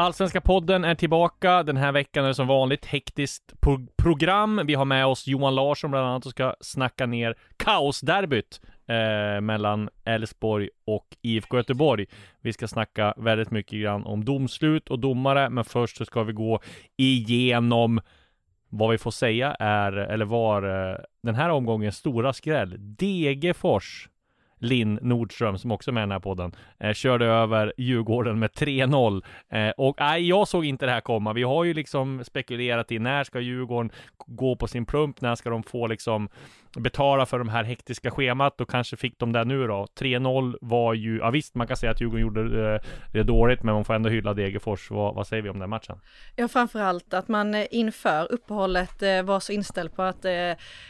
Allsvenska podden är tillbaka. Den här veckan är det som vanligt hektiskt pro- program. Vi har med oss Johan Larsson bland annat och ska snacka ner kaosderbyt eh, mellan Elfsborg och IFK Göteborg. Vi ska snacka väldigt mycket grann om domslut och domare, men först så ska vi gå igenom vad vi får säga är, eller var eh, den här omgångens stora skräll. Degerfors Linn Nordström som också är med i den här podden eh, körde över Djurgården med 3-0 eh, och nej, jag såg inte det här komma. Vi har ju liksom spekulerat i när ska Djurgården gå på sin plump? När ska de få liksom betala för de här hektiska schemat och kanske fick de det nu då. 3-0 var ju, ja visst man kan säga att Djurgården gjorde eh, det dåligt men man får ändå hylla Degerfors. Vad, vad säger vi om den matchen? Ja, framförallt att man eh, inför uppehållet eh, var så inställd på att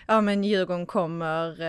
ja, men Djurgården kommer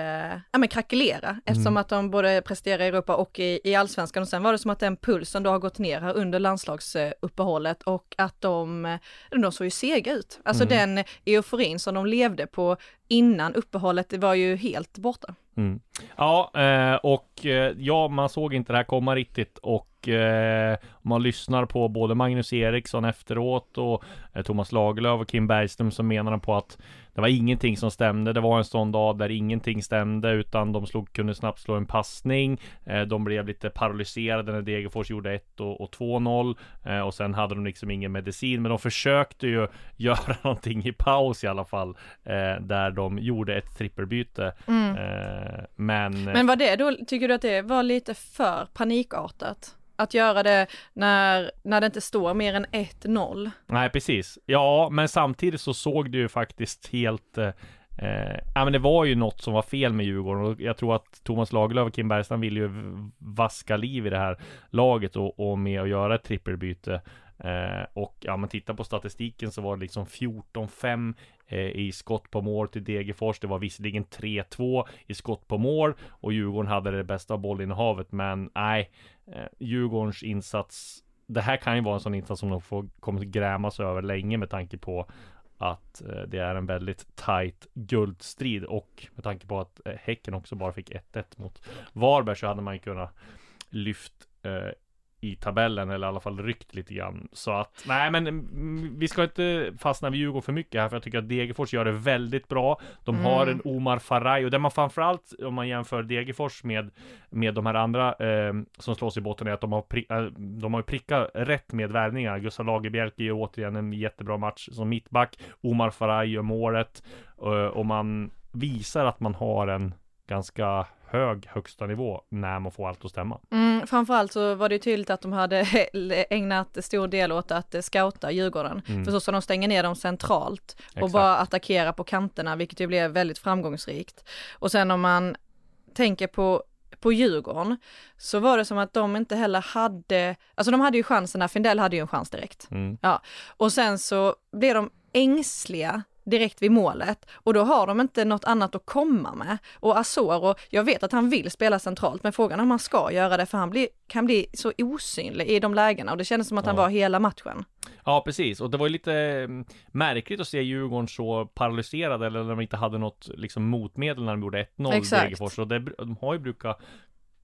ja, men krackelera eftersom att de både presterar i Europa och i, i allsvenskan och sen var det som att den pulsen då har gått ner här under landslagsuppehållet och att de, de såg ju sega ut. Alltså den euforin som de levde på innan uppehållet, det var ju helt borta. Mm. Ja, eh, och eh, ja, man såg inte det här komma riktigt och eh, om man lyssnar på både Magnus Eriksson efteråt och Thomas Lagerlöf och Kim Bergström så menar på att det var ingenting som stämde. Det var en sån dag där ingenting stämde utan de slog, kunde snabbt slå en passning. Eh, de blev lite paralyserade när Degerfors gjorde 1 och, och 2-0 eh, och sen hade de liksom ingen medicin. Men de försökte ju göra någonting i paus i alla fall eh, där de gjorde ett trippelbyte. Eh, men Men var det då, tycker du att det var lite för panikartat? Att göra det när, när det inte står mer än 1-0? Nej, precis. Ja, men samtidigt så såg det ju faktiskt helt eh, Eh, ja men det var ju något som var fel med Djurgården och jag tror att Thomas Lagerlöf och Kim Bergstrand ville ju vaska liv i det här laget och, och med att göra ett trippelbyte. Eh, och ja men titta på statistiken så var det liksom 14-5 Eh, i skott på mål till Degerfors. Det var visserligen 3-2 i skott på mål och Djurgården hade det bästa bollinnehavet men nej, eh, Djurgårdens insats det här kan ju vara en sån insats som de får, kommer grämas över länge med tanke på att eh, det är en väldigt tight guldstrid och med tanke på att Häcken också bara fick 1-1 mot Varberg så hade man ju kunnat lyft i tabellen eller i alla fall ryckt lite grann. Så att nej, men mm, vi ska inte fastna vid Djurgården för mycket här för jag tycker att Degerfors gör det väldigt bra. De har en Omar Faraj och det man framförallt om man jämför Degerfors med med de här andra eh, som slås i botten är att de har, pri- eh, de har prickat rätt med värvningar. Gustav Lagerbjälke gör återigen en jättebra match som mittback. Omar Faraj gör målet och man visar att man har en ganska hög högsta nivå när man får allt att stämma. Mm, framförallt så var det ju tydligt att de hade ägnat stor del åt att eh, scouta Djurgården. För så ska de stänga ner dem centralt och Exakt. bara attackera på kanterna, vilket ju blev väldigt framgångsrikt. Och sen om man tänker på på Djurgården så var det som att de inte heller hade, alltså de hade ju chansen Findell hade ju en chans direkt. Mm. Ja, och sen så blev de ängsliga direkt vid målet och då har de inte något annat att komma med. Och Asoro, jag vet att han vill spela centralt, men frågan är om han ska göra det, för han blir, kan bli så osynlig i de lägena och det kändes som att han Ja. var hela matchen. Ja, precis. Och det var ju lite mm, märkligt att se Djurgården så paralyserade eller när de inte hade något liksom motmedel när de gjorde 1-0 Exakt. Degerfors. Och det, de har ju brukat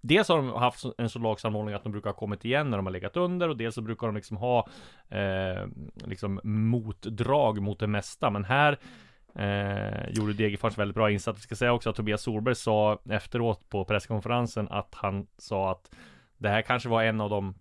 Dels har de haft en så lag sammanhållning att de brukar ha kommit igen när de har legat under och dels så brukar de liksom ha eh, liksom motdrag mot det mesta. Men här eh, gjorde Degerfors väldigt bra insats. Vi ska säga också att Tobias Solberg sa efteråt på presskonferensen att han sa att det här kanske var en av de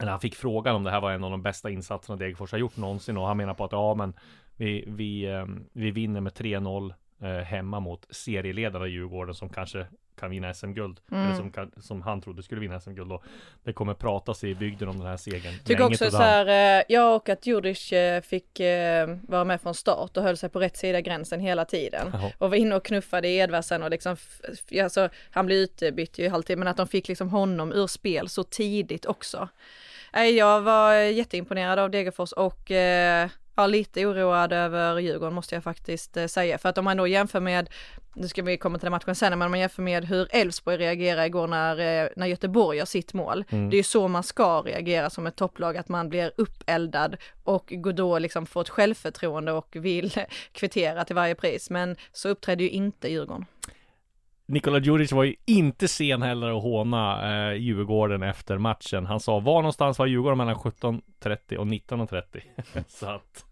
eller han fick frågan om det här var en av de bästa insatserna Degerfors har gjort någonsin och han menar på att ja men vi, vi, eh, vi vinner med 3-0 eh, hemma mot serieledarna Djurgården som kanske kan vinna SM-guld. Mm. Eller som, kan, som han trodde skulle vinna SM-guld. Och det kommer pratas i bygden om den här segern. Tycker också så här, eh, ja och att Djurdjic eh, fick eh, vara med från start och höll sig på rätt sida gränsen hela tiden. Jaha. Och var inne och knuffade Edvardsen och liksom, alltså, han blev utbytt ju alltid, men att de fick liksom honom ur spel så tidigt också. Jag var jätteimponerad av Degerfors och eh, ja, lite oroad över Djurgården måste jag faktiskt eh, säga. För att om man då jämför med, nu ska vi komma till den matchen sen, men om man jämför med hur Elfsborg reagerar igår när, eh, när Göteborg gör sitt mål. Det är ju så man ska reagera som ett topplag, att man blir uppeldad och går då liksom får ett självförtroende och vill kvittera till varje pris. Men så uppträdde ju inte Djurgården. Nikola Djuric var ju inte sen heller att håna eh, Djurgården efter matchen. Han sa var någonstans var Djurgården mellan 17.30 och 19.30. Så att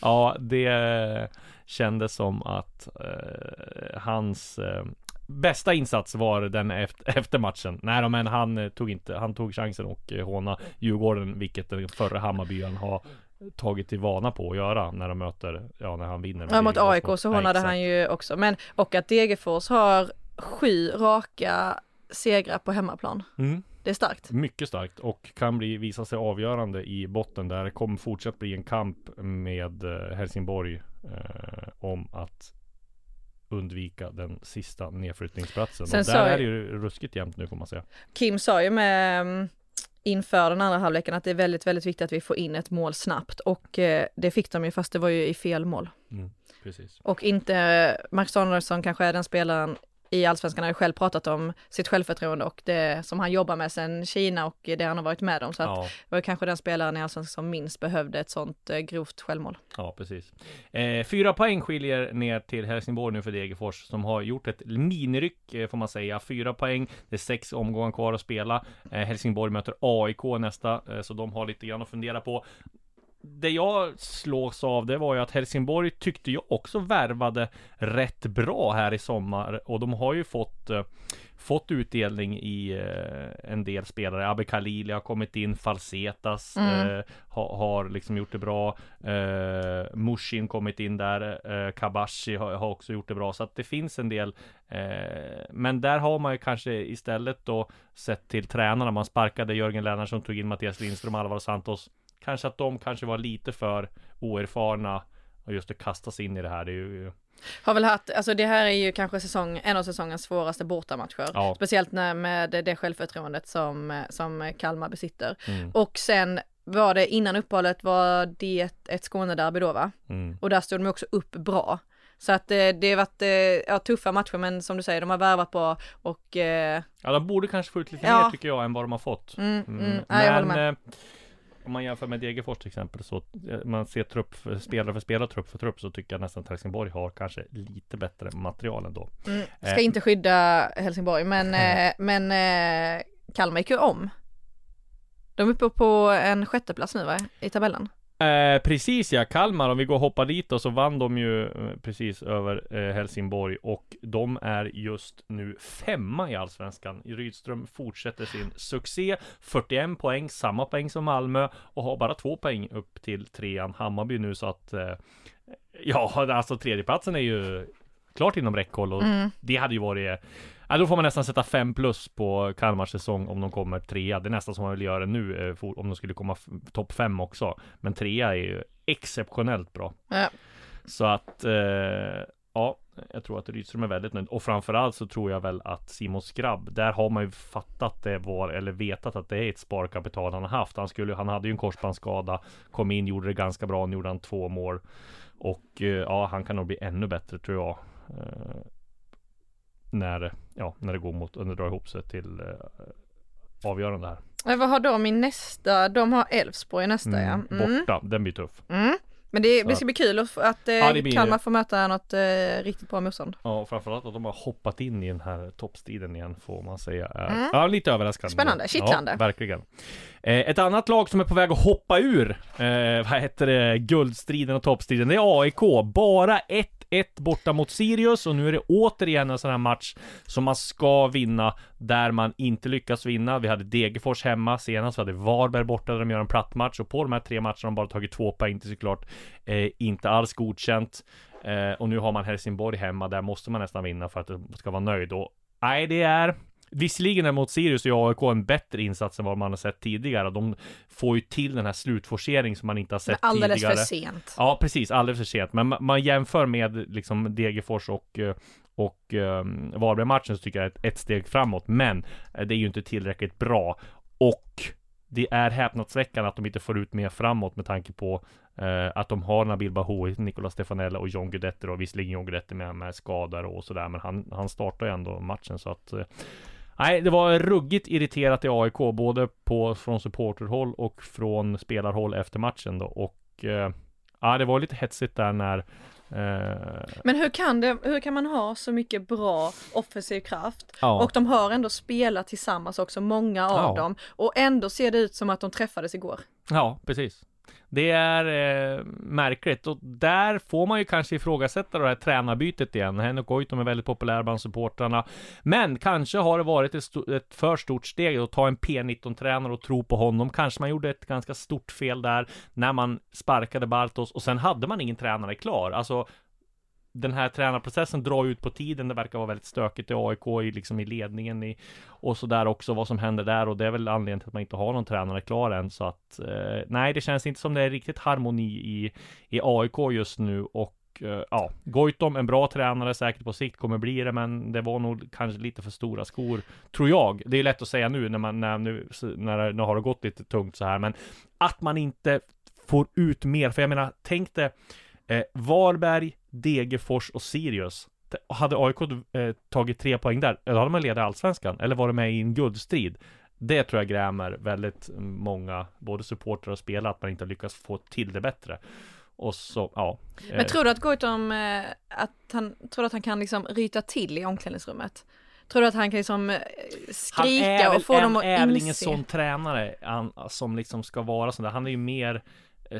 ja, det kändes som att eh, hans eh, bästa insats var den efter, efter matchen. Nej då, men han eh, tog inte, han tog chansen och eh, håna Djurgården, vilket den förre Hammarbyaren har tagit till vana på att göra när de möter, ja när han vinner. Ja, mot AIK så hånade han ju också, men och att Degerfors har sju raka segrar på hemmaplan. Mm. Det är starkt. Mycket starkt och kan bli, visa sig avgörande i botten där. Det kommer fortsatt bli en kamp med eh, Helsingborg eh, om att undvika den sista nedflyttningsplatsen. Sen och där jag- är det ju ruskigt jämnt nu får man säga. Kim sa ju med mm, inför den andra halvleken att det är väldigt, väldigt viktigt att vi får in ett mål snabbt och eh, det fick de ju fast det var ju i fel mål. Precis. Och inte, Max Danielsson kanske är den spelaren i Allsvenskan har ju själv pratat om sitt självförtroende och det som han jobbar med sen Kina och det han har varit med om. Så att Ja, det var kanske den spelaren i Allsvenskan som minst behövde ett sånt eh, grovt självmål. ja, precis. Eh, fyra poäng skiljer ner till Helsingborg nu för Degerfors som har gjort ett miniryck eh, får man säga. Fyra poäng. Det är sex omgångar kvar att spela. Eh, Helsingborg möter AIK nästa, eh, så de har lite grann att fundera på. Det jag slås av det var ju att Helsingborg tyckte jag också värvade rätt bra här i sommar och de har ju fått eh, Fått utdelning i eh, en del spelare. Abbe Khalili har kommit in, Falsetas eh, har, har liksom gjort det bra. Eh, Mushin kommit in där. Eh, Kabashi har, har också gjort det bra. Så att det finns en del. Eh, men där har man ju kanske istället då sett till tränarna. Man sparkade Jörgen Lennartsson, tog in Mattias Lindström, Alvaro Santos. Kanske att de kanske var lite för oerfarna och just att kasta sig in i det här. Det är ju Har väl haft, alltså det här är ju kanske säsong, en av säsongens svåraste bortamatcher. Ja. Speciellt när, med det självförtroendet som, som Kalmar besitter. Mm. Och sen var det innan uppehållet var det ett, ett Skånederby då va? Mm. Och där stod de också upp bra. Så att eh, det har varit eh, ja, tuffa matcher men som du säger, de har värvat bra och eh, Ja, de borde kanske få ut lite Ja. mer tycker jag än vad de har fått. mm, mm, ja, jag håller med. Eh, om man jämför med Degerfors till exempel så eh, man ser trupp för spelare för spelare, trupp för trupp så tycker jag nästan att Helsingborg har kanske lite bättre material ändå. Mm, ska Eh. inte skydda Helsingborg men, eh, men eh, Kalmar gick ju om. De är uppe på en sjätteplats nu va, i tabellen. Eh, precis ja, Kalmar, om vi går och hoppar dit då så vann de ju eh, precis över eh, Helsingborg och de är just nu femma i Allsvenskan. Rydström fortsätter sin succé, 41 poäng, samma poäng som Malmö och har bara två poäng upp till trean Hammarby nu så att eh, Ja, alltså tredjeplatsen är ju klart inom räckhåll och det hade ju varit Ja, då får man nästan sätta 5 plus på Kalmars säsong om de kommer trea. Det är nästan som man vill göra nu eh, om de skulle komma topp 5 också. Men trea är ju exceptionellt bra. Ja. Så att eh, ja, jag tror att Rydström är väldigt nöjd. Och framförallt så tror jag väl att Simon Skrabb, där har man ju fattat det var, eller vetat att det är ett sparkapital han har haft. Han skulle, han hade ju en korsbandsskada, kom in, gjorde det ganska bra, nu gjorde han två mål. Och eh, ja, han kan nog bli ännu bättre tror jag. Eh, när, ja, när det går mot, när det drar ihop sig till eh, avgörande här. Men vad har de i nästa? De har Elfsborg i nästa ja. Mm. Borta, den blir tuff. Mm. Men det, det ska bli kul att, att eh, Ja, det blir- Kalmar får möta något eh, riktigt bra motstånd. Ja, och framförallt att de har hoppat in i den här toppstriden igen får man säga. Mm. Ja, lite överraskande. Spännande, kittlande. Ja, verkligen. Eh, ett annat lag som är på väg att hoppa ur, eh, vad heter det, guldstriden och toppstriden, det är AIK. Bara ett 1-1 borta mot Sirius och nu är det återigen en sån här match som man ska vinna där man inte lyckas vinna. Vi hade Degerfors hemma senast, vi hade Varberg borta där de gör en platt match och på de här tre matcherna har de bara tagit två poäng. till såklart eh, inte alls godkänt. Eh, och nu har man Helsingborg hemma, där måste man nästan vinna för att det ska vara nöjd. Och nej, det är Visserligen är mot Sirius och AIK en bättre insats än vad man har sett tidigare. De får ju till den här slutforceringen som man inte har sett Men alldeles tidigare. för sent. Ja, precis. Alldeles för sent. Men ma- man jämför med liksom Degerfors och eh, och um, Varberg-matchen så tycker jag ett, ett steg framåt. Men eh, det är ju inte tillräckligt bra. Och det är häpnadsväckande att de inte får ut mer framåt med tanke på eh, att de har Nabil Bahoui, Nicolas Stefanella och John Guidetti och visserligen John Guidetti med, med skador och sådär. Men han, han startar ju ändå matchen så att eh, Nej, det var ruggigt irriterat i AIK, både på, från supporterhåll och från spelarhåll efter matchen då. Och eh, ja, det var lite hetsigt där när eh, Men hur kan, det, hur kan man ha så mycket bra offensiv kraft? Ja. Och de har ändå spelat tillsammans också, många av Ja. dem. Och ändå ser det ut som att de träffades igår. Ja, precis. Det är eh, märkligt och där får man ju kanske ifrågasätta det här tränarbytet igen. Henrik Goitom är väldigt populär bland supportrarna. Men kanske har det varit ett, st- ett för stort steg att ta en P19-tränare och tro på honom. Kanske man gjorde ett ganska stort fel där när man sparkade Bartos och sen hade man ingen tränare klar. Alltså den här tränarprocessen drar ut på tiden. Det verkar vara väldigt stökigt i AIK, i, liksom i ledningen i, och så där också vad som händer där. Och det är väl anledningen till att man inte har någon tränare klar än. Så att eh, nej, det känns inte som det är riktigt harmoni i, i AIK just nu. Och eh, ja, Goitom, en bra tränare säkert på sikt kommer bli det, men det var nog kanske lite för stora skor, tror jag. Det är lätt att säga nu när man, när, nu, när nu har det gått lite tungt så här, men att man inte får ut mer, för jag menar, tänk dig eh, Varberg, Degerfors och Sirius. Hade AIK eh, tagit tre poäng där, då hade man ledat allsvenskan, eller var det med i en guldstrid. Det tror jag grämer väldigt många, både supportrar och spelare, att man inte har lyckats få till det bättre. Och så, ja. eh, Men tror du att Goitom, eh, att han, tror du att han kan liksom ryta till i omklädningsrummet? Tror du att han kan liksom eh, skrika han och få dem att är väl ingen inse? sån tränare han, som liksom ska vara sån där. Han är ju mer eh,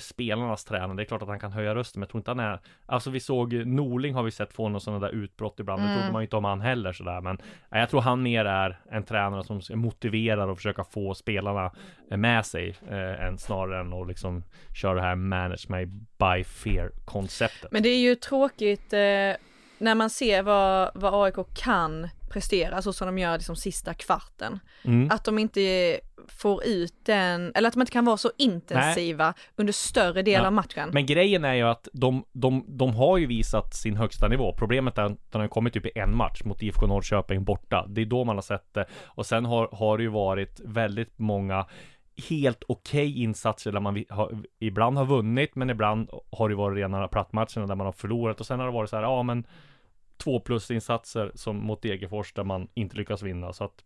spelarnas tränare. Det är klart att han kan höja rösten, men jag tror inte han är Alltså vi såg Norling har vi sett få några sådana där utbrott ibland. Det Mm. trodde man ju inte om han heller sådär. Men nej, jag tror han mer är en tränare som motiverar och försöka få spelarna eh, med sig. Eh, än snarare än att liksom köra det här manage me by fear konceptet. Men det är ju tråkigt eh, när man ser vad, vad AIK kan prestera, så som de gör liksom sista kvarten. Mm. Att de inte får ut den, eller att de inte kan vara så intensiva under större del Ja. av matchen. Men grejen är ju att de, de, de har ju visat sin högsta nivå. Problemet är att den har kommit typ i en match mot IFK Norrköping borta. Det är då man har sett det. Och sen har, har det ju varit väldigt många helt okej insatser där man har, ibland har vunnit, men ibland har det varit rena plattmatcherna där man har förlorat. Och sen har det varit så här, ja men två plus insatser som mot Degerfors där man inte lyckas vinna. Så att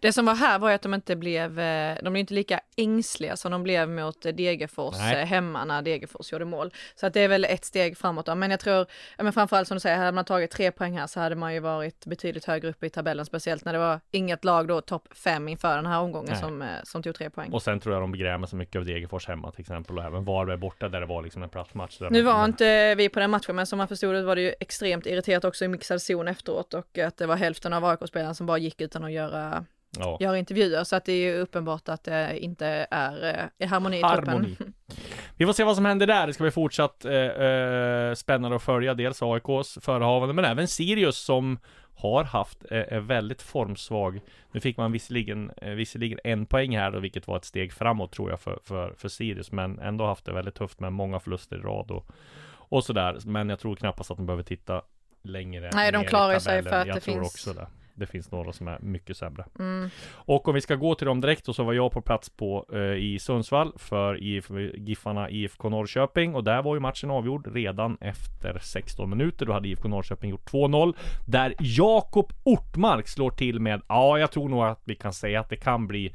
det som var här var att de inte blev, eh, de blev inte lika ängsliga som de blev mot eh, Degerfors Nej. eh, hemma när Degerfors gjorde mål. Så att det är väl ett steg framåt då. Men jag tror, men framförallt som du säger, hade man tagit tre poäng här så hade man ju varit betydligt högre upp i tabellen, speciellt när det var inget lag då topp fem inför den här omgången Nej. som, som tog tre poäng. Och sen tror jag de begrämer sig mycket av Degerfors hemma till exempel och även Varberg borta där det var liksom en platt match. Nu var inte vi på den matchen, men som man förstod det var det ju extremt irriterat också i mixad zon efteråt och att det var hälften av AIK-spelarna som bara gick utan att göra, ja. göra intervjuer. Så att det är uppenbart att det inte är, eh, harmoni i truppen. Harmoni. Vi får se vad som händer där. Det ska bli fortsatt eh, eh, spännande att följa dels AIKs förehavande men även Sirius som har haft eh, väldigt formsvag. Nu fick man visserligen, eh, visserligen en poäng här då, vilket var ett steg framåt tror jag för, för, för Sirius men ändå haft det väldigt tufft med många förluster i rad och, och sådär. Men jag tror knappast att de behöver titta längre Nej, de klarar sig för att jag det tror finns- också det. Finns några som är mycket sämre. Mm. Och om vi ska gå till dem direkt och så var jag på plats på eh, i Sundsvall för IF, Giffarna IFK Norrköping och där var ju matchen avgjord redan efter 16 minuter. Då hade IFK Norrköping gjort 2-0 där Jakob Ortmark slår till med, ja, jag tror nog att vi kan säga att det kan bli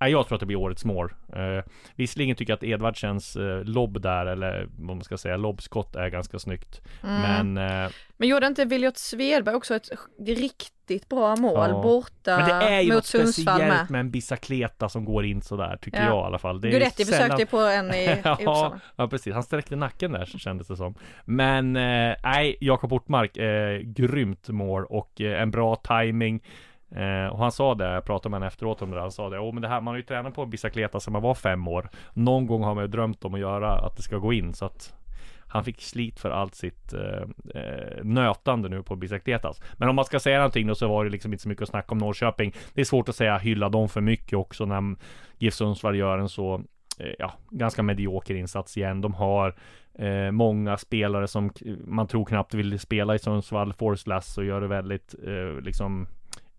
nej, jag tror att det blir årets mål. Eh, visserligen tycker jag att Edvardsens eh, lobb där, eller vad man ska säga, lobbskott är ganska snyggt. Mm. Men, eh, Men gjorde inte Viljot Svedberg också ett riktigt bra mål Ja. borta men det är ju mot något Sundsvall speciellt med? med en bicicleta som går in sådär, tycker Ja. jag i alla fall. Det är Guidetti sällan- ju på en i, i ja, ja, precis. Han sträckte nacken där kändes det som. Men eh, nej, Jakob Ortmark, eh, grymt mål och eh, en bra timing. Eh, och han sa det, jag pratade med honom efteråt om det där, han sa det, oh, men det här, man har ju tränat på bicicleta sedan man var fem år. Någon gång har man ju drömt om att göra att det ska gå in, så att han fick slit för allt sitt eh, eh nötande nu på bicicletas. Men om man ska säga någonting då så var det liksom inte så mycket att snacka om Norrköping. Det är svårt att säga hylla dem för mycket också när GIF Sundsvall gör en så eh, ja, ganska medioker insats igen. De har eh, många spelare som man tror knappt vill spela i Sundsvall. Force och gör det väldigt eh, liksom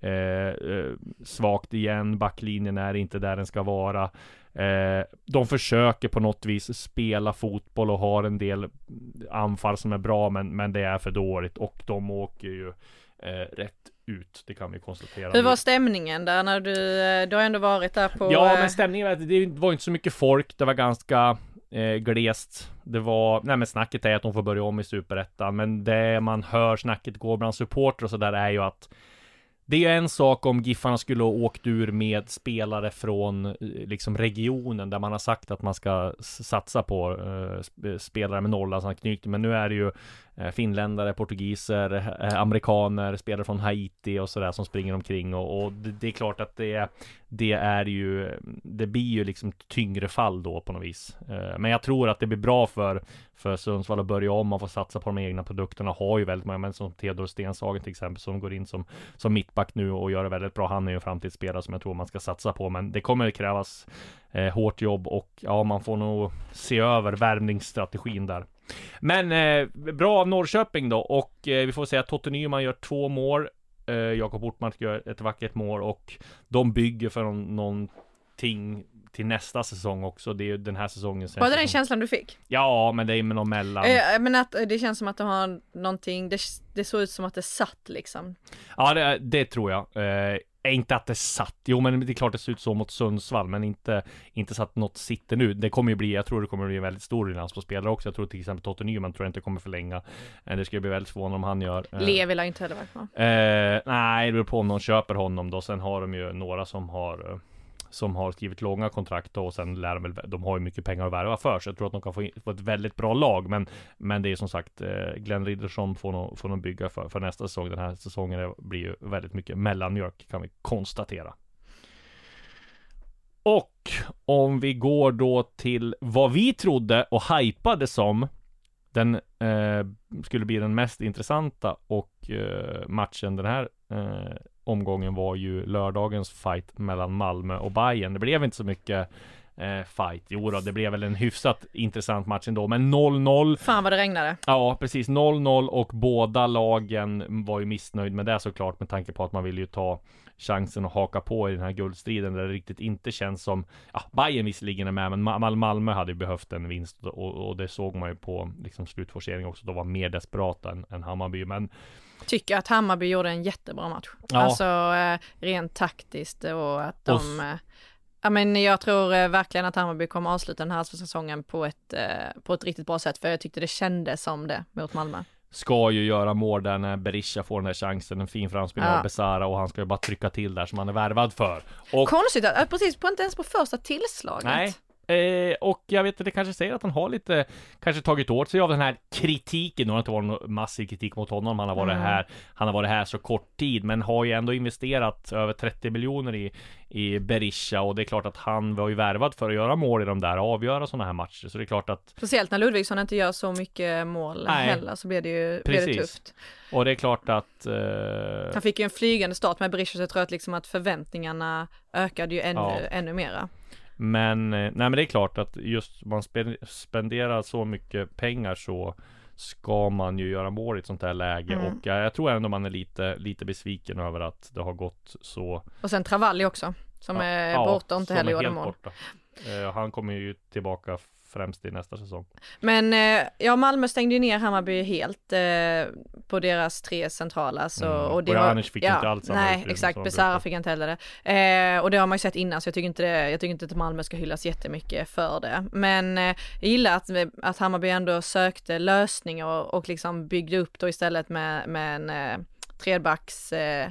eh, eh, svagt igen. Backlinjen är inte där den ska vara. Eh, de försöker på något vis spela fotboll och har en del anfall som är bra, men, men det är för dåligt och de åker ju eh, rätt ut. Det kan vi konstatera. Hur var stämningen där när du, eh, du har ändå varit där på... Ja, eh, men stämningen var att det var inte så mycket folk. Det var ganska eh, glest. Det var, nej men snacket är att de får börja om i Superettan, men det man hör snacket gå bland supporter och sådär är ju att det är en sak om Giffarna skulle ha åkt ur med spelare från eh, liksom regionen där man har sagt att man ska satsa på eh, spelare med Norrlandsanknytning. Men nu är det ju Eh, finländare, portugiser, eh, eh, amerikaner, spelare från Haiti och sådär som springer omkring och, och det, det är klart att det, det är ju, det blir ju liksom tyngre fall då på något vis. Men jag tror att det blir bra för, för Sundsvall att börja om och få satsa på de egna produkterna. Har ju väldigt många, men som Theodor Stenshagen till exempel, som går in som, som mittback nu och gör det väldigt bra. Han är ju en framtidsspelare som jag tror man ska satsa på, men det kommer krävas eh, hårt jobb och ja, man får nog se över värvningsstrategin där. Men eh, bra av Norrköping då och eh, vi får säga att Totte Nyman gör två mål. Eh, Jakob Ortmark gör ett vackert mål och de bygger för någon, någonting till nästa säsong också. Det är ju den här säsongen. Var det den känslan du fick? Ja, men det är någon mellan. Eh, Men att eh, det känns som att de har någonting, det, det såg ut som att det satt liksom. Ja, det, det tror jag. Eh, inte att det satt. Jo, men det är klart det ser ut så mot Sundsvall, men inte, inte så att något sitter nu. Det kommer ju bli, jag tror det kommer bli en väldigt stor ruljans på spelare också. Jag tror till exempel Totte Nyman tror jag inte kommer förlänga. Eh, det skulle bli väldigt förvånande om han gör. Eh, Le vill jag inte heller vara. Eh, nej, det beror på om någon köper honom då. Sen har de ju några som har eh, som har skrivit långa kontrakt då, och sen lär de väl, de har ju mycket pengar att värva för, så jag tror att de kan få, in, få ett väldigt bra lag, men Men det är som sagt eh, Glenn Riddersson får nog, får nog bygga för, för nästa säsong. Den här säsongen blir ju väldigt mycket mellanmjölk kan vi konstatera. Och om vi går då till vad vi trodde och hypade som den eh, skulle bli den mest intressanta och eh, matchen den här eh, omgången var ju lördagens fight mellan Malmö och Bayern. Det blev inte så mycket eh, fight. Jo då, det blev väl en hyfsat intressant match ändå, men 0-0. Fan vad det regnade. Ja, precis 0-0 och båda lagen var ju missnöjd med det såklart med tanke på att man vill ju ta chansen att haka på i den här guldstriden där det riktigt inte känns som Ja, Bayern visserligen är med, men Mal- Malmö hade ju behövt en vinst och, och det såg man ju på liksom slutforcering också. De var mer desperata än, än Hammarby, men Tycker att Hammarby gjorde en jättebra match. Ja. Alltså eh, rent taktiskt och att de... S- eh, Ja men jag tror eh, verkligen att Hammarby kommer avsluta den här säsongen på ett, på ett riktigt bra sätt, för jag tyckte det kändes som det mot Malmö. ska ju göra mål där när Berisha får den här chansen. En fin framspelning Ja. av Besara och han ska ju bara trycka till där som han är värvad för. Och Konstigt att precis, på, inte ens på första tillslaget. Nej. Eh, och jag vet att det kanske säger att han har lite, kanske tagit åt sig av den här kritiken. Nu har det inte varit någon massiv kritik mot honom. Han har varit Mm. här, han har varit här så kort tid, men har ju ändå investerat över 30 miljoner i, i Berisha och det är klart att han var ju värvad för att göra mål i de där, avgöra sådana här matcher. Så det är klart att, Speciellt när Ludvigsson inte gör så mycket mål Nej. heller så blir det ju blir det Precis. tufft. och det är klart att eh, Han fick ju en flygande start med Berisha så jag tror att liksom att förväntningarna ökade ju ännu, Ja. ännu mera. Men, eh, nej men det är klart att just man spen- spenderar så mycket pengar så ska man ju göra mål i ett sånt här läge Mm. och jag, jag tror ändå man är lite, lite besviken över att det har gått så Och sen Travalli också, som är Ja, borta och inte heller är gjorde mål. borta. Eh, han kommer ju tillbaka främst i nästa säsong. Men eh, ja, Malmö stängde ju ner Hammarby helt eh, på deras tre centrala. Så, Mm. och det Bojanic fick inte alls Nej, exakt. Besara fick inte heller det. Eh, och det har man ju sett innan så jag tycker inte det, jag tycker inte att Malmö ska hyllas jättemycket för det. Men eh, jag gillar att, att Hammarby ändå sökte lösningar och, och liksom byggde upp då istället med, med en eh, trebacks eh,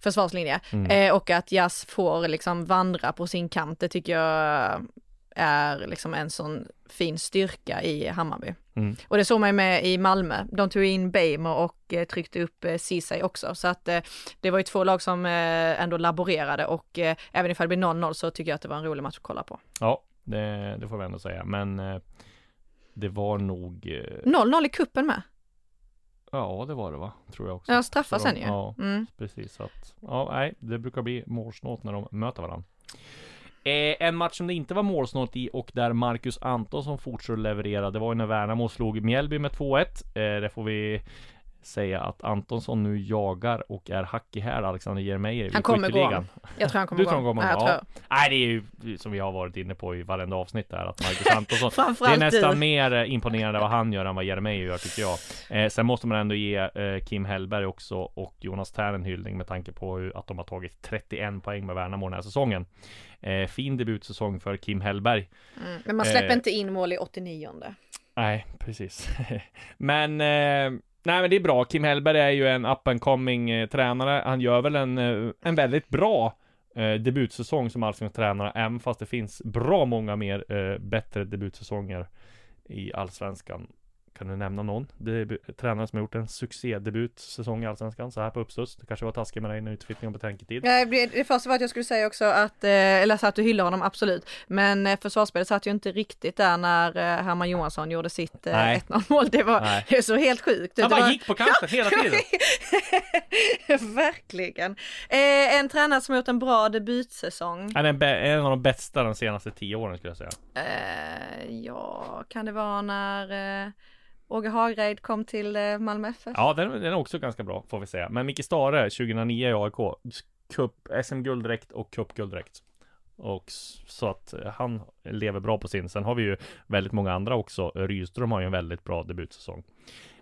försvarslinje. Mm. Eh, och att Jas får liksom vandra på sin kant, det tycker jag är liksom en sån fin styrka i Hammarby. Mm. Och det såg man ju med i Malmö. De tog in Beimer och eh, tryckte upp eh, Ceesay också. Så att eh, det var ju två lag som eh, ändå laborerade och eh, även ifall det blir 0-0 så tycker jag att det var en rolig match att kolla på. Ja, det, det får vi ändå säga. Men eh, det var nog... Eh, 0-0 i kuppen med. ja, det var det va? Tror jag också. Ja, straffar sen ju. Ja, Mm. precis. Så att, ja, nej, det brukar bli målsnålt när de möter varandra. Eh, en match som det inte var målsnålt i och där Marcus Antonsson fortsätter leverera. Det var ju när Värnamo slog Mjällby med 2-1. Eh, det får vi säga att Antonsson nu jagar och är hack i häl Alexander Jeremejeff Han kommer gå. Jag tror han kommer Du tror han kommer ja, gå? tror. Ja. Nej, det är ju som vi har varit inne på i varenda avsnitt där att Marcus Antonsson Det är nästan du. mer eh, imponerande vad han gör än vad Jeremejeff gör tycker jag. Eh, sen måste man ändå ge eh, Kim Hellberg också och Jonas Tern en hyllning med tanke på hur, att de har tagit 31 poäng med Värnamo den här säsungen. Eh, fin debutsäsong för Kim Hellberg. Mm. Men man släpper Eh. inte in mål i 89 Nej, precis. men eh, Nej men det är bra. Kim Hellberg är ju en up and coming eh, tränare. Han gör väl en, eh, en väldigt bra eh, debutsäsong som allsvensk tränare. Även fast det finns bra många mer eh, bättre debutsäsonger i allsvenskan. Kan du nämna någon? Debu- tränare som har gjort en succédebutsäsong i allsvenskan så här på uppstuds. Det kanske var taskigt med dig när utflyttning och betänketid. Ja, det det första var att jag skulle säga också att, eh, eller så att du hyllar honom absolut, men eh, försvarsspelet satt ju inte riktigt där när eh, Herman Johansson gjorde sitt eh, Nej. 1-0 mål. Det var Nej. det så helt sjukt. Han bara var... gick på kanten hela tiden. Verkligen. En tränare som har gjort en bra debutsäsong. Han är en, av de bästa de senaste tio åren skulle jag säga. Ja, kan det vara när Åge Hagreid kom till eh, Malmö FF? Ja, den, den är också ganska bra får vi säga. Men Micke Stare 2009 i AIK. Cup, SM-guld direkt och cupguld direkt. Och så att eh, han lever bra på sin. Sen har vi ju väldigt många andra också. Rydström har ju en väldigt bra debutsäsong.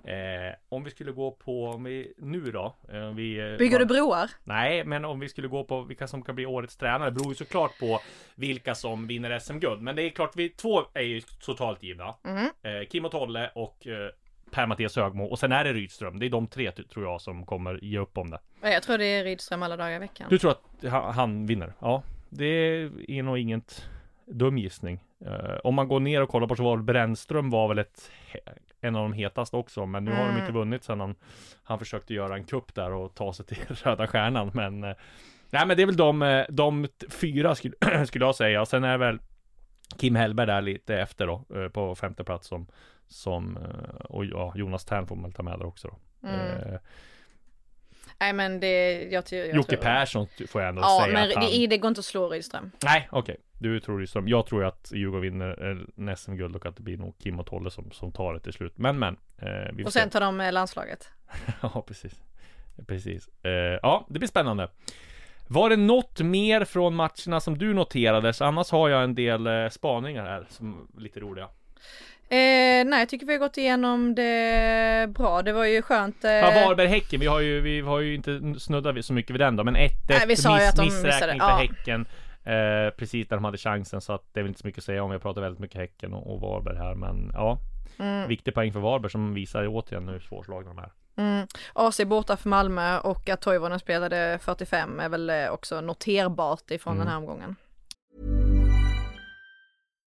Eh, om vi skulle gå på, om vi, nu då? Eh, vi, eh, Bygger du broar? Nej, men om vi skulle gå på vilka som kan bli årets tränare beror ju såklart på vilka som vinner SM-guld. Men det är klart, vi två är ju totalt givna. Mm. Eh, Kim och Tolle och eh, Per-Mattias Högmo. Och sen är det Rydström. Det är de tre tror jag som kommer ge upp om det. Ja, Jag tror det är Rydström alla dagar i veckan. Du tror att han vinner? Ja, det är nog inget dum gissning. Eh, om man går ner och kollar på så var Brännström var väl ett en av de hetaste också, men nu har de Mm. inte vunnit sedan han, han försökte göra en kupp där och ta sig till Röda Stjärnan. Men eh, nej, men det är väl de, eh, de fyra skulle, skulle jag säga. Och sen är väl Kim Hellberg där lite efter då på femte plats som som och ja, Jonas Tern får man ta med där också då. Mm. Nej men det, jag, ty- jag Jocke tror... Persson får jag ändå Ja säga men att han... det, det går inte att slå Rydström. Nej, okej. Du tror Rydström. Jag tror ju att Djurgården vinner eh, SM-guld och att det blir nog Kim och Tolle som, som tar det till slut. Men men. Eh, Och sen se. tar de eh, landslaget. ja, precis. Precis. Eh, ja, det blir spännande. Var det något mer från matcherna som du noterade? Så annars har jag en del eh, spaningar här som är lite roliga. Eh, nej jag tycker vi har gått igenom det bra. Det var ju skönt. Eh... Ja, Varberg-Häcken, vi har ju, vi har ju inte snuddat så mycket vid den då, men 1-1 Nej, vi sa ju att de missräkning för ja. Häcken. Eh, precis där de hade chansen, så att det är väl inte så mycket att säga om. Vi har pratat väldigt mycket Häcken och, och Varberg här, men ja. Mm. Viktig poäng för Varberg som visar återigen hur svårslagna de är. Mm. AC borta för Malmö och att Toivonen spelade 45 är väl eh, också noterbart ifrån Mm. den här omgången.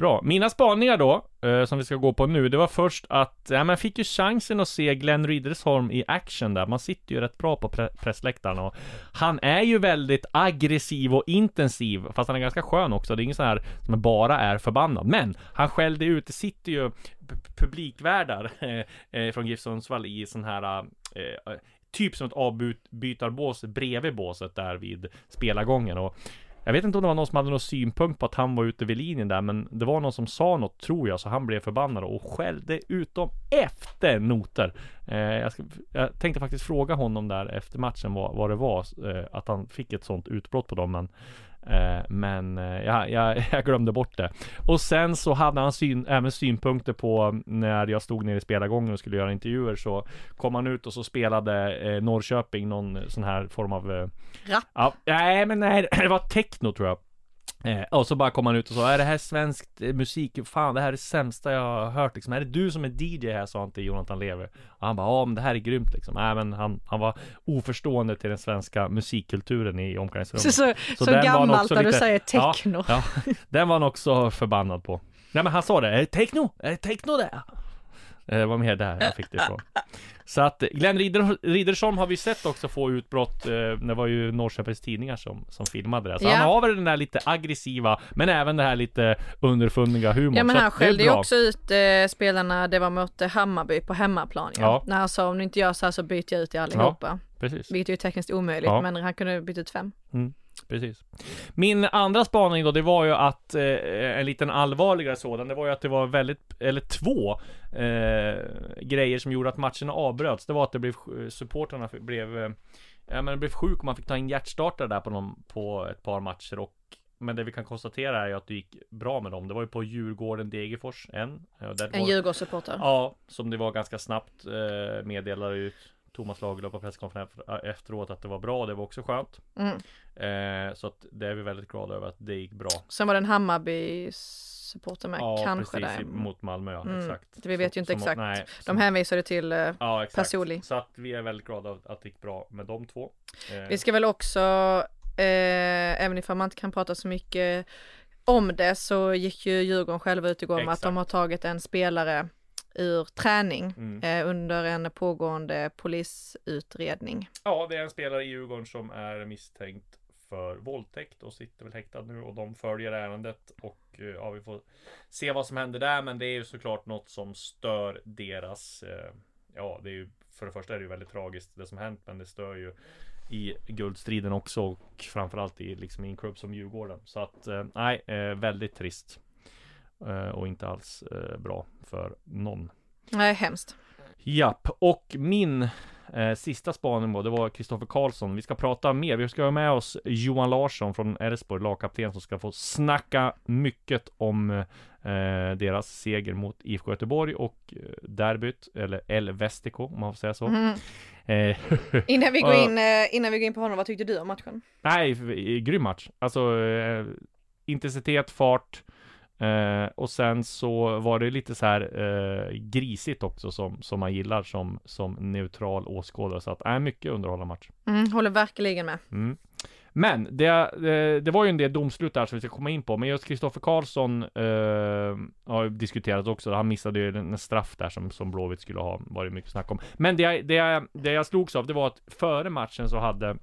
Bra. Mina spaningar då, eh, som vi ska gå på nu, det var först att, ja men jag fick ju chansen att se Glenn Riddersholm i action där. Man sitter ju rätt bra på pre pressläktaren och han är ju väldigt aggressiv och intensiv, fast han är ganska skön också. Det är ingen sån här som bara är förbannad. Men han skällde ut, det sitter ju publikvärdar eh, eh, från GIF Sundsvall i sån här eh, eh Typ som ett avbytarbås bredvid båset där vid spelargången och jag vet inte om det var någon som hade någon synpunkt på att han var ute vid linjen där Men det var någon som sa något tror jag så han blev förbannad och skällde ut dem efter noter. Eh, jag, ska, jag tänkte faktiskt fråga honom där efter matchen vad, vad det var eh, Att han fick ett sånt utbrott på dem men men eh, jag, jag, jag, glömde bort det. Och sen så hade han syn, även synpunkter på när jag stod nere i spelargången och skulle göra intervjuer så kom han ut och så spelade eh, Norrköping någon sån här form av eh, Rap? Ja, nej men nej, det var techno tror jag. Eh, och så bara kom han ut och sa, är det här svenskt eh, musik? Fan det här är det sämsta jag har hört liksom. Är det du som är DJ här? Sa han till Jonathan Lever. Och han bara, ja men det här är grymt liksom. Nej men han, han var oförstående till den svenska musikkulturen i omklädningsrummet. Så, så, så, han gammalt när du säger techno. Ja, ja, den var han också förbannad på. Nej men han sa det, är det techno? Är det techno det? Eh, var mer där jag fick det ifrån. Så att Glenn Ridder, Riddersholm har vi sett också få utbrott. eh, Det var ju Norrköpings Tidningar som, som filmade det. Så Ja. han har väl den där lite aggressiva, men även det här lite underfundiga humorn. Ja men han skällde ju också ut eh, spelarna, det var mot eh, Hammarby på hemmaplan ja. Ja. När han sa om du inte gör så här så byter jag ut er allihopa. Precis. Vilket är ju tekniskt omöjligt Ja. men han kunde byta ut fem. Precis. Min andra spaning då, det var ju att eh, en liten allvarligare sådan, det var ju att det var väldigt, eller två eh, grejer som gjorde att matcherna avbröts. Det var att det blev, supportrarna blev, eh, ja men det blev sjuk man fick ta in hjärtstartare där på, någon, på ett par matcher och men det vi kan konstatera är ju att det gick bra med dem. Det var ju på Djurgården Degerfors en. Ja, där En Djurgårdssupporter. Ja, som det var ganska snabbt eh, meddelade ut Thomas Lagerlöf på presskonferensen efteråt att det var bra. Det var också skönt. Mm. Eh, så att det är vi väldigt glada över att det gick bra. Sen var det en Hammarby-supporter med, Ja, kanske precis. där. i- Mot Malmö. Mm, Exakt. vi vet ju inte som- exakt. Nej, De hänvisade till eh, Ja, personlig. Så att vi är väldigt glada att det gick bra med de två. Eh, Vi ska väl också, eh, även ifall man inte kan prata så mycket om det, så gick ju Djurgården själva ut igår med att de har tagit en spelare ur träning Mm. eh, under en pågående polisutredning. Ja, det är en spelare i Djurgården som är misstänkt för våldtäkt och sitter väl häktad nu och de följer ärendet och eh, ja, vi får se vad som händer där. Men det är ju såklart något som stör deras. Eh, ja, det är ju för det första är det ju väldigt tragiskt det som hänt, men det stör ju i guldstriden också och framförallt i liksom i en klubb som Djurgården. Så att eh, nej, eh, väldigt trist och inte alls eh, bra för någon. Nej, hemskt. Japp, och min eh, sista spaning då, det var Kristoffer Karlsson. Vi ska prata mer. Vi ska ha med oss Johan Larsson från Elfsborg, lagkapten, som ska få snacka mycket om eh, deras seger mot IFK Göteborg och eh, derbyt, eller El Vestico om man får säga så. Mhm. Eh, Innan vi går in, eh, innan vi går in på honom, vad tyckte du om matchen? Nej, grym match. Alltså eh, intensitet, fart eh, och sen så var det lite så här eh, grisigt också som, som man gillar som, som neutral åskådare. Så att, är mycket underhållande match. Mm, håller verkligen med. Mm. Men det, det, det var ju en del domslut där som vi ska komma in på. Men just Kristoffer Karlsson eh, har ju diskuterats också. Han missade ju en straff där som, som Blåvitt skulle ha varit mycket snack om. Men det, jag- det, det jag slogs av, det var att före matchen så hade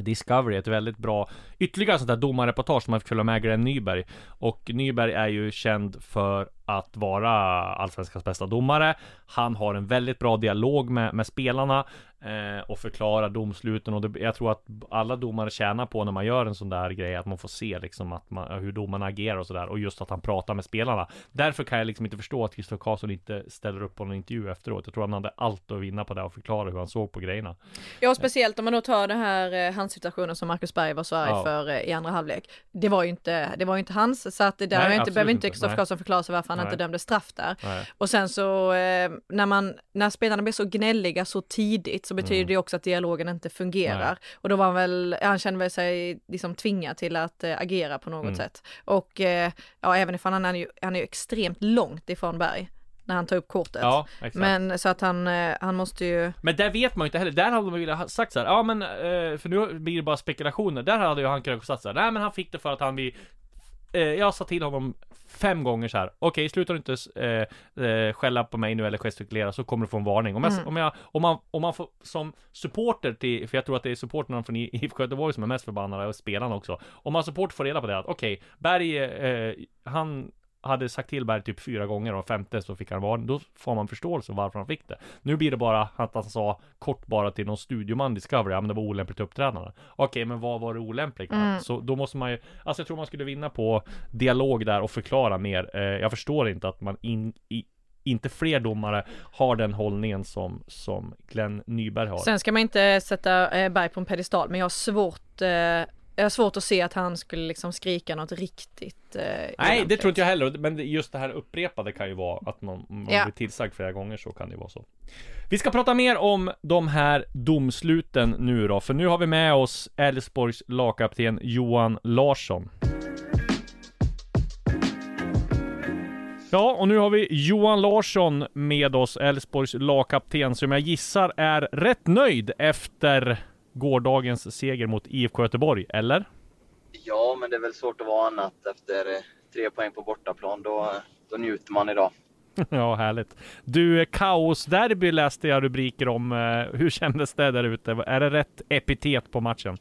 Discovery ett väldigt bra ytterligare sånt där domarreportage som man fick följa med Glenn Nyberg. Och Nyberg är ju känd för att vara allsvenskans bästa domare. Han har en väldigt bra dialog med, med spelarna eh, och förklarar domsluten och det, jag tror att alla domare tjänar på när man gör en sån där grej att man får se liksom att man, hur domarna agerar och sådär och just att han pratar med spelarna. Därför kan jag liksom inte förstå att Kristoffer Karlsson inte ställer upp på en intervju efteråt. Jag tror han hade allt att vinna på det och förklara hur han såg på grejerna. Ja, speciellt om man då tar den här eh, handsituationen som Marcus Berg var så arg Ja. för eh, i andra halvlek. Det var ju inte, det var ju inte hans, så att det där Nej, inte, behöver inte. Kristoffer. Karlsson förklara sig varför han Nej. inte dömde straff där. Nej. Och sen så eh, när man, när spelarna blir så gnälliga så tidigt så betyder det också att dialogen inte fungerar. Mm. Nej. Och då var han väl, han kände väl sig liksom tvingad till att eh, agera på något Mm. sätt. Och eh, ja, även ifall han är ju, han är ju extremt långt ifrån Berg när han tar upp kortet. Ja. Men så att han, han måste ju, Men där vet man ju inte heller, där hade man ha sagt så här, ja men, för nu blir det bara spekulationer, där hade ju han kunnat sagt så här, nej men han fick det för att han vid jag sa till honom fem gånger så här. Okej, slutar du inte eh, eh, skälla på mig nu eller gestikulera så kommer du få en varning. Om, jag, Mm. om, jag, om, man, om man får som supporter till, för jag tror att det är supporterna från IFK Göteborg som är mest förbannade och spelarna också. Om man supporter får reda på det att okej, Berg, eh, han hade sagt till Berg typ fyra gånger och femte så fick han varning. Då får man förståelse varför han fick det. Nu blir det bara att han sa kort bara till någon studioman Discovery, ja men det var olämpligt uppträdande. Okej, men vad var det olämpligt? Mm. Så då måste man ju, alltså jag tror man skulle vinna på dialog där och förklara mer. Eh, jag förstår inte att man in, i, inte fler domare har den hållningen som, som Glenn Nyberg har. Sen ska man inte sätta eh, Berg på en pedestal, men jag har svårt, eh, jag har svårt att se att han skulle liksom skrika något riktigt. Eh, Nej, det tror inte jag heller. Men just det här upprepade kan ju vara att man, man Ja. blir tillsagd flera gånger så kan det vara så. Vi ska prata mer om de här domsluten nu då, för nu har vi med oss Elfsborgs lagkapten Johan Larsson. Ja, och nu har vi Johan Larsson med oss, Elfsborgs lagkapten, som jag gissar är rätt nöjd efter gårdagens seger mot IFK Göteborg, eller? Ja, men det är väl svårt att vara annat efter eh, tre poäng på bortaplan. Då, då njuter man idag. Ja, härligt. Du, kaosderby läste jag rubriker om. Eh, Hur kändes det där ute? Är det rätt epitet på matchen?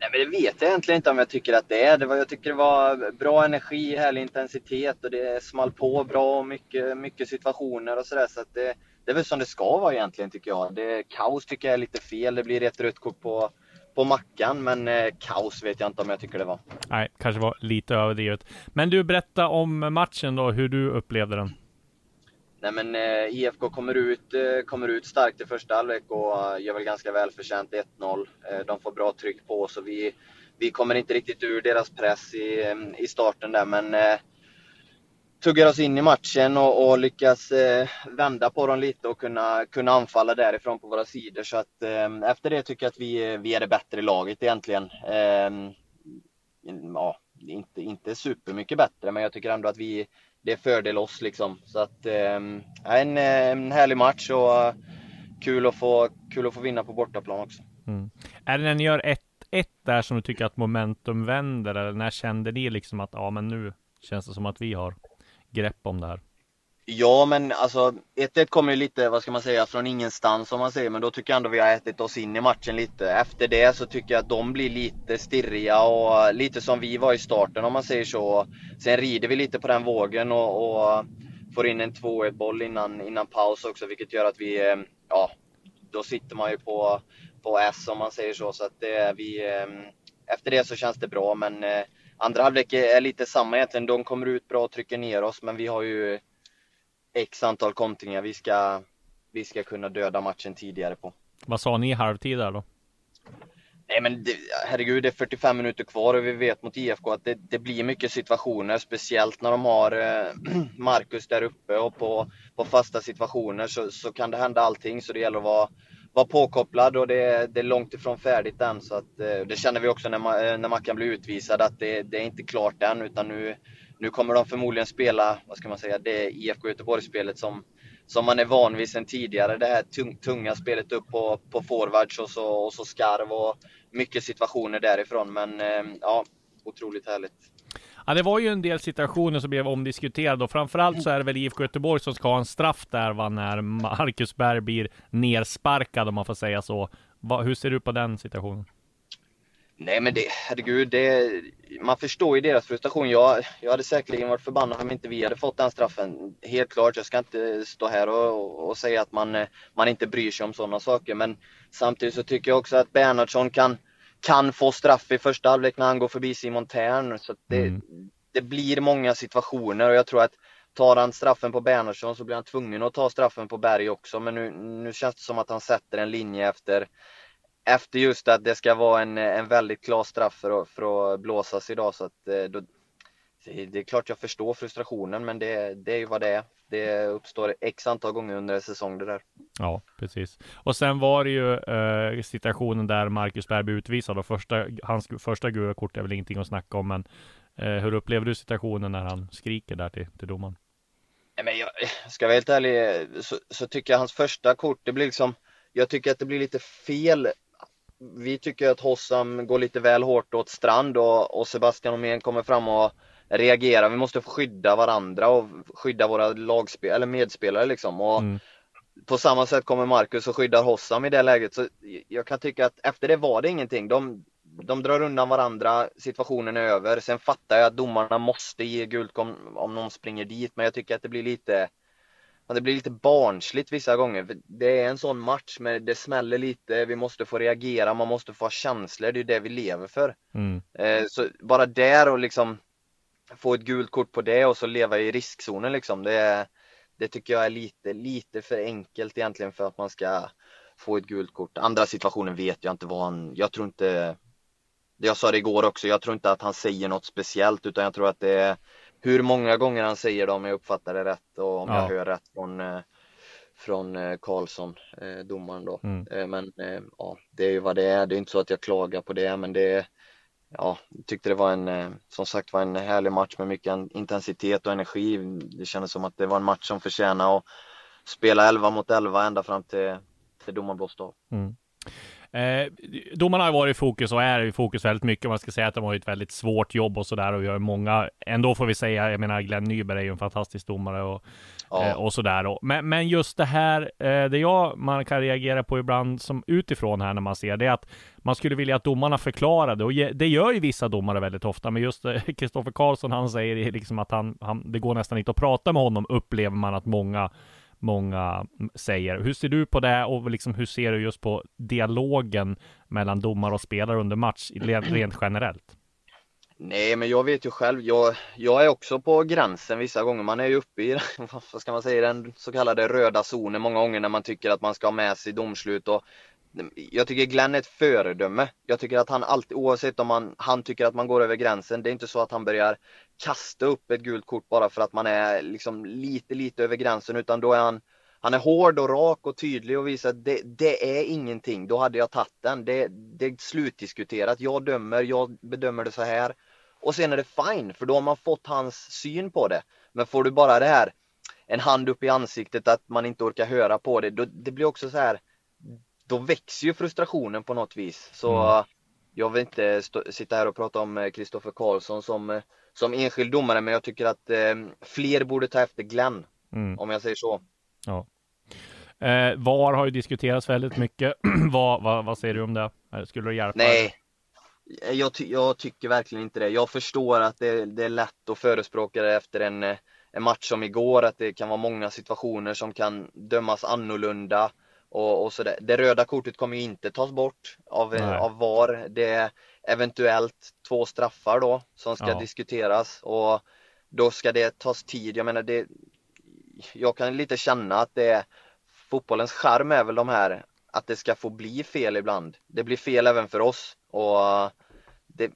Nej, men det vet jag egentligen inte om jag tycker att det är. Det var, jag tycker det var bra energi, härlig intensitet och det small på bra och mycket, mycket situationer och sådär. Så att det, det är väl som det ska vara egentligen tycker jag. Det, kaos tycker jag är lite fel. Det blir ett rött kort på, på Mackan, men eh, kaos vet jag inte om jag tycker det var. Nej, kanske var lite överdrivet. Men du, berätta om matchen då, hur du upplevde den. Nej men eh, IFK kommer ut, eh, kommer ut starkt i första halvlek och eh, gör väl ganska välförtjänt 1-0. Eh, de får bra tryck på oss och vi, vi kommer inte riktigt ur deras press i, eh, i starten där men eh, tuggar oss in i matchen och, och lyckas eh, vända på dem lite och kunna, kunna anfalla därifrån på våra sidor. Så att eh, efter det tycker jag att vi, vi är det bättre laget egentligen. Eh, ja, inte, inte supermycket bättre men jag tycker ändå att vi det är fördel oss liksom. Så att eh, en, en härlig match och eh, kul att få, kul att få vinna på bortaplan också. Mm. Är det när ni gör 1-1 där som du tycker att momentum vänder? Eller när kände ni liksom att ja, men nu känns det som att vi har grepp om det här? Ja, men alltså 1-1 kommer ju lite, vad ska man säga, från ingenstans om man säger, men då tycker jag ändå vi har ätit oss in i matchen lite. Efter det så tycker jag att de blir lite stirriga och lite som vi var i starten om man säger så. Sen rider vi lite på den vågen och, och får in en 2-1 boll innan, innan paus också, vilket gör att vi, eh, ja, då sitter man ju på, på S om man säger så. Så att det, vi, eh, efter det så känns det bra, men eh, andra halvlek är lite samma egentligen. De kommer ut bra och trycker ner oss, men vi har ju x antal kontringar vi ska, vi ska kunna döda matchen tidigare på. Vad sa ni i halvtid där då? Nej men det, herregud, det är 45 minuter kvar och vi vet mot IFK att det, det blir mycket situationer, speciellt när de har eh, Marcus där uppe och på, på fasta situationer så, så kan det hända allting. Så det gäller att vara, var påkopplad och det, det är långt ifrån färdigt än. Så att, eh, det känner vi också när, man, eh, när Mackan blir utvisad att det, det är inte klart än utan nu, nu kommer de förmodligen spela, vad ska man säga, det IFK Göteborg-spelet som, som man är van vid sedan tidigare. Det här tung, tunga spelet upp på, på forwards och så, och så skarv och mycket situationer därifrån. Men eh, ja, otroligt härligt. Ja, det var ju en del situationer som blev omdiskuterade och framförallt så är det väl IFK Göteborg som ska ha en straff där va, när Marcus Berg blir nersparkad om man får säga så. Va, hur ser du på den situationen? Nej men det, herregud, det, man förstår ju deras frustration. Jag, jag hade säkerligen varit förbannad om inte vi hade fått den straffen. Helt klart, jag ska inte stå här och, och säga att man, man inte bryr sig om sådana saker. Men samtidigt så tycker jag också att Bernhardsson kan, kan få straff i första halvlek när han går förbi Simon Tern. Så det, Mm. det blir många situationer och jag tror att tar han straffen på Bernhardsson så blir han tvungen att ta straffen på Berg också. Men nu, nu känns det som att han sätter en linje efter efter just att det ska vara en, en väldigt klar straff för att, för att blåsas idag så att eh, då, det är klart jag förstår frustrationen men det, det är ju vad det är. Det uppstår x antal gånger under en säsong det där. Ja, precis. Och sen var det ju eh, situationen där Marcus Berg utvisad och första, hans första gula kort är väl ingenting att snacka om, men eh, hur upplever du situationen när han skriker där till, till domaren? Nej, men jag ska vara helt ärlig så, så tycker jag hans första kort, det blir liksom, jag tycker att det blir lite fel. Vi tycker att Hossam går lite väl hårt åt Strand och, och Sebastian Omén kommer fram och reagera, vi måste skydda varandra och skydda våra lagspel eller medspelare liksom. Och Mm. På samma sätt kommer Marcus och skyddar Hossam i det läget. Så jag kan tycka att efter det var det ingenting. De, de drar undan varandra, situationen är över. Sen fattar jag att domarna måste ge gult om, om någon springer dit, men jag tycker att det blir lite det blir lite barnsligt vissa gånger. Det är en sån match, men det smäller lite, vi måste få reagera, man måste få ha känslor, det är det vi lever för. Mm. Eh, så bara där och liksom få ett gult kort på det och så leva i riskzonen liksom, det, är- det tycker jag är lite, lite för enkelt egentligen för att man ska få ett gult kort. Andra situationen vet jag inte vad han, jag tror inte, jag sa det igår också, jag tror inte att han säger något speciellt utan jag tror att det är hur många gånger han säger det om jag uppfattar det rätt och om Ja. jag hör rätt från eh, från eh, Karlsson, eh, domaren då. Mm. Men ja, det är ju vad det är. Det är inte så att jag klagar på det, men det Ja, tyckte det var en, eh, som sagt var en härlig match med mycket intensitet och energi. Det kändes som att det var en match som förtjänar att spela 11 mot 11 ända fram till, till domarblåst av. Mm. Eh, domarna har varit i fokus och är i fokus väldigt mycket. Man ska säga att de har ett väldigt svårt jobb och sådär och gör många. Ändå får vi säga, jag menar Glenn Nyberg är ju en fantastisk domare och, Ja. Eh, och sådär. Men, men just det här, eh, det jag man kan reagera på ibland som utifrån här när man ser det är att man skulle vilja att domarna förklarade och ge, det gör ju vissa domare väldigt ofta. Men just eh, Kristoffer Karlsson, han säger liksom att han, han, det går nästan inte att prata med honom upplever man att många många mm, säger. Hur ser du på det och liksom hur ser du just på dialogen mellan domare och spelare under match rent generellt? Nej, men jag vet ju själv. Jag, jag är också på gränsen vissa gånger. Man är ju uppe i, vad ska man säga, den så kallade röda zonen många gånger när man tycker att man ska ha med sig domslut och jag tycker Glenn är ett föredöme. Jag tycker att han alltid, oavsett om han, han tycker att man går över gränsen, det är inte så att han börjar kasta upp ett gult kort bara för att man är liksom lite, lite över gränsen, utan då är han han är hård och rak och tydlig och visar att det, det är ingenting. Då hade jag tagit den. Det, det är slutdiskuterat. Jag dömer, jag bedömer det så här. Och sen är det fine, för då har man fått hans syn på det. Men får du bara det här, en hand upp i ansiktet att man inte orkar höra på det, då, det blir också så här, då växer ju frustrationen på något vis. Så jag vill inte stå, sitta här och prata om Kristoffer Karlsson som, eh, som enskild domare, men jag tycker att eh, fler borde ta efter Glenn, Mm. om jag säger så. Ja. Eh, VAR har ju diskuterats väldigt mycket. vad, vad, vad säger du om det? Eh, Skulle det hjälpa? Nej, jag, ty jag tycker verkligen inte det. Jag förstår att det, det är lätt att förespråka det efter en, eh, en match som igår, att det kan vara många situationer som kan dömas annorlunda och, och sådär. Det röda kortet kommer ju inte tas bort av, eh, Nej. av VAR. Det är eventuellt två straffar då som ska Ja. diskuteras och då ska det tas tid. Jag menar, det, jag kan lite känna att det är fotbollens charm är väl de här att det ska få bli fel ibland. Det blir fel även för oss och det,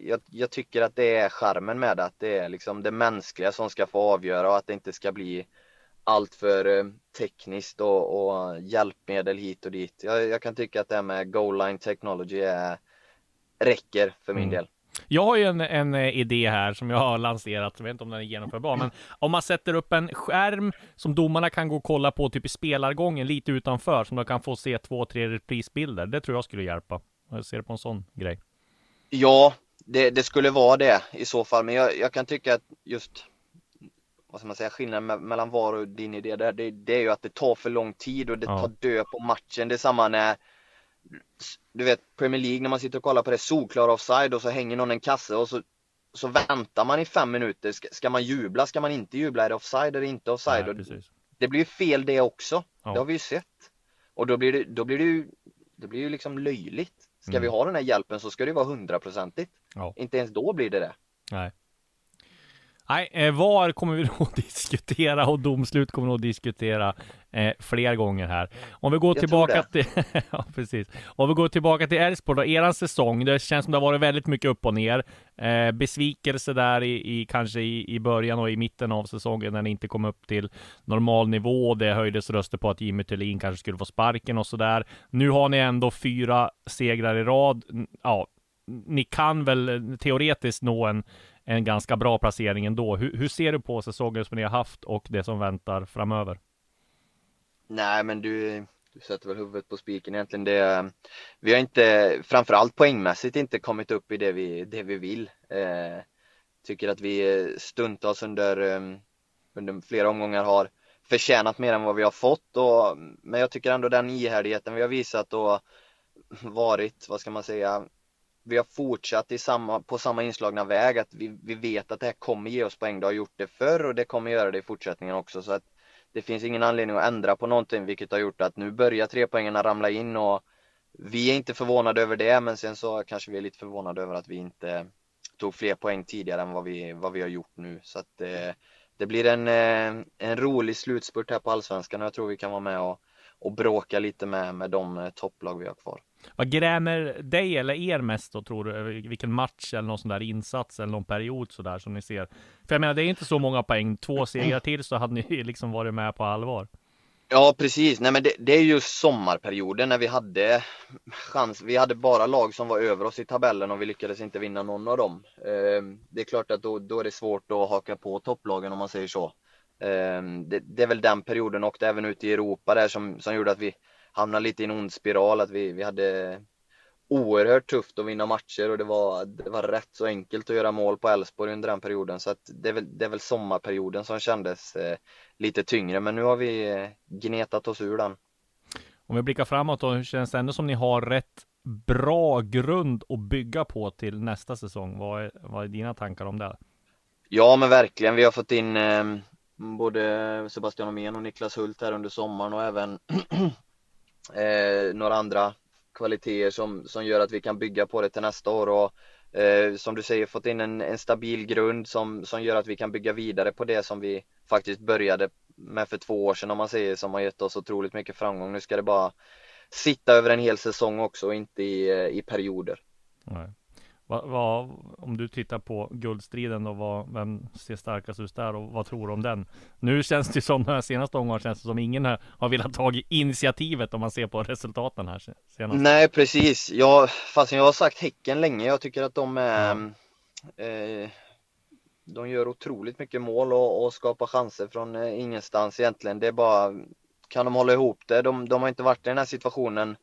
jag, jag tycker att det är charmen med det, att det är liksom det mänskliga som ska få avgöra och att det inte ska bli allt för eh, tekniskt och, och hjälpmedel hit och dit. Jag, jag kan tycka att det här med goal line technology är, räcker för min Mm. del. Jag har ju en, en eh, idé här som jag har lanserat, jag vet inte om den är genomförbar, men om man sätter upp en skärm som domarna kan gå och kolla på typ i spelargången lite utanför, som de kan få se två, tre reprisbilder. Det tror jag skulle hjälpa. Jag ser det på en sån grej. Ja, det, det skulle vara det i så fall, men jag, jag kan tycka att just vad ska man säga, skillnaden me- mellan VAR och din idé där, det, det är ju att det tar för lång tid och det Ja. tar död på matchen. Det är samma när du vet Premier League när man sitter och kollar på det, solklar offside och så hänger någon en kasse och så, så väntar man i fem minuter. Ska, ska man jubla? Ska man inte jubla? Är det offside eller inte offside? Nej, precis. det blir ju fel det också. Ja. Det har vi ju sett. Och då blir det, då blir det ju, det blir ju liksom löjligt. Ska Mm. vi ha den här hjälpen så ska det vara hundraprocentigt. Ja. Inte ens då blir det det. Nej. Nej, eh, VAR kommer vi nog att diskutera och domslut kommer vi nog att diskutera eh, fler gånger här. Om vi går Jag tillbaka till... ja, precis. Om vi går tillbaka till Elfsborg då, eran säsong. Det känns som det har varit väldigt mycket upp och ner. Eh, besvikelse där i, i kanske i, i början och i mitten av säsongen när ni inte kom upp till normal nivå. Det höjdes röster på att Jimmy Thulin kanske skulle få sparken och sådär. Nu har ni ändå fyra segrar i rad. Ja, ni kan väl eh, teoretiskt nå en, en ganska bra placering ändå. Hur, hur ser du på säsongen som ni har haft och det som väntar framöver? Nej men du, du sätter väl huvudet på spiken egentligen. Det, vi har inte, framförallt poängmässigt, inte kommit upp i det vi, det vi vill. Eh, tycker att vi stundtals under, eh, under flera omgångar har förtjänat mer än vad vi har fått. Och, men jag tycker ändå den ihärdigheten vi har visat och varit, vad ska man säga, vi har fortsatt i samma, på samma inslagna väg, att vi, vi vet att det här kommer ge oss poäng. Det har gjort det förr och det kommer göra det i fortsättningen också. Så att det finns ingen anledning att ändra på någonting, vilket har gjort att nu börjar trepoängarna ramla in och vi är inte förvånade över det, men sen så kanske vi är lite förvånade över att vi inte tog fler poäng tidigare än vad vi, vad vi har gjort nu. Så att eh, det blir en, eh, en rolig slutspurt här på Allsvenskan och jag tror vi kan vara med och, och bråka lite med, med de eh, topplag vi har kvar. Vad grämer dig eller er mest då tror du? Vilken match eller någon sån där insats eller någon period sådär som ni ser? För jag menar, det är inte så många poäng. Två segrar till så hade ni liksom varit med på allvar. Ja precis, nej men det, det är ju sommarperioden när vi hade chans. Vi hade bara lag som var över oss i tabellen och vi lyckades inte vinna någon av dem. Ehm, det är klart att då, då är det svårt att haka på topplagen om man säger så. Ehm, det, det, är väl den perioden och även ute i Europa där som, som gjorde att vi hamnade lite i en ond spiral, att vi, vi hade oerhört tufft att vinna matcher och det var, det var rätt så enkelt att göra mål på Elfsborg under den perioden. Så att det, är väl, det är väl sommarperioden som kändes eh, lite tyngre, men nu har vi eh, gnetat oss ur den. Om vi blickar framåt då, hur känns det ändå som ni har rätt bra grund att bygga på till nästa säsong? Vad är, vad är dina tankar om det? Ja, men verkligen. Vi har fått in eh, både Sebastian Omén och Niklas Hult här under sommaren och även eh, några andra kvaliteter som, som gör att vi kan bygga på det till nästa år och eh, som du säger fått in en, en, stabil grund som, som gör att vi kan bygga vidare på det som vi faktiskt började med för två år sedan om man säger som har gett oss otroligt mycket framgång. Nu ska det bara sitta över en hel säsong också och inte i, eh, i perioder. Nej. Vad, vad, om du tittar på guldstriden och vad, vem ser starkast ut där och vad tror du om den? Nu känns det som den senaste omgången känns det som ingen har velat ta initiativet om man ser på resultaten här senast. Nej precis, ja, fast jag har sagt Häcken länge. Jag tycker att de är eh, De gör otroligt mycket mål och, och skapar chanser från eh, ingenstans egentligen. Det är bara Kan de hålla ihop det? De, de har inte varit i den här situationen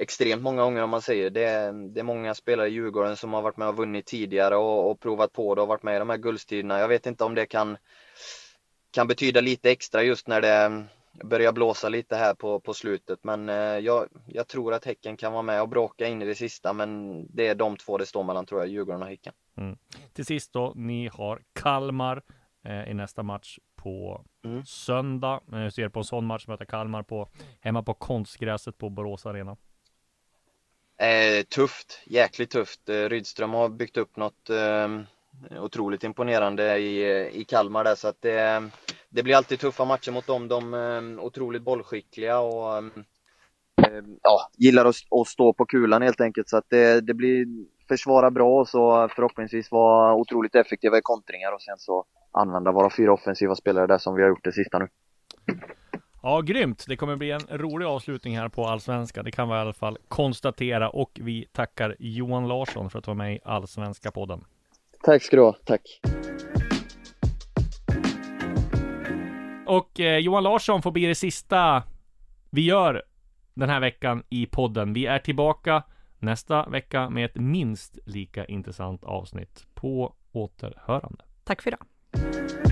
extremt många gånger om man säger. Det är, det är många spelare i Djurgården som har varit med och vunnit tidigare och, och provat på det och varit med i de här guldstiderna. Jag vet inte om det kan, kan betyda lite extra just när det börjar blåsa lite här på, på slutet. Men eh, jag, jag tror att Häcken kan vara med och bråka in i det sista. Men det är de två det står mellan tror jag, Djurgården och Häcken. Mm. Till sist då, ni har Kalmar eh, i nästa match på mm. söndag. Jag eh, ser på en sån match möta Kalmar på hemma på konstgräset på Borås Arena. Eh, tufft, jäkligt tufft. Eh, Rydström har byggt upp något eh, otroligt imponerande i, eh, i Kalmar där så att det, det blir alltid tuffa matcher mot dem. De är eh, otroligt bollskickliga och eh, eh ja, gillar att, att, stå på kulan helt enkelt så att det, det blir försvara bra och så förhoppningsvis vara otroligt effektiva i kontringar och sen så använda våra fyra offensiva spelare där som vi har gjort det sista nu. Ja, grymt. Det kommer bli en rolig avslutning här på Allsvenska. Det kan vi i alla fall konstatera och vi tackar Johan Larsson för att vara med i Allsvenska podden. Tack ska du ha. Tack. Och eh, Johan Larsson får bli det sista vi gör den här veckan i podden. Vi är tillbaka nästa vecka med ett minst lika intressant avsnitt. På återhörande. Tack för idag.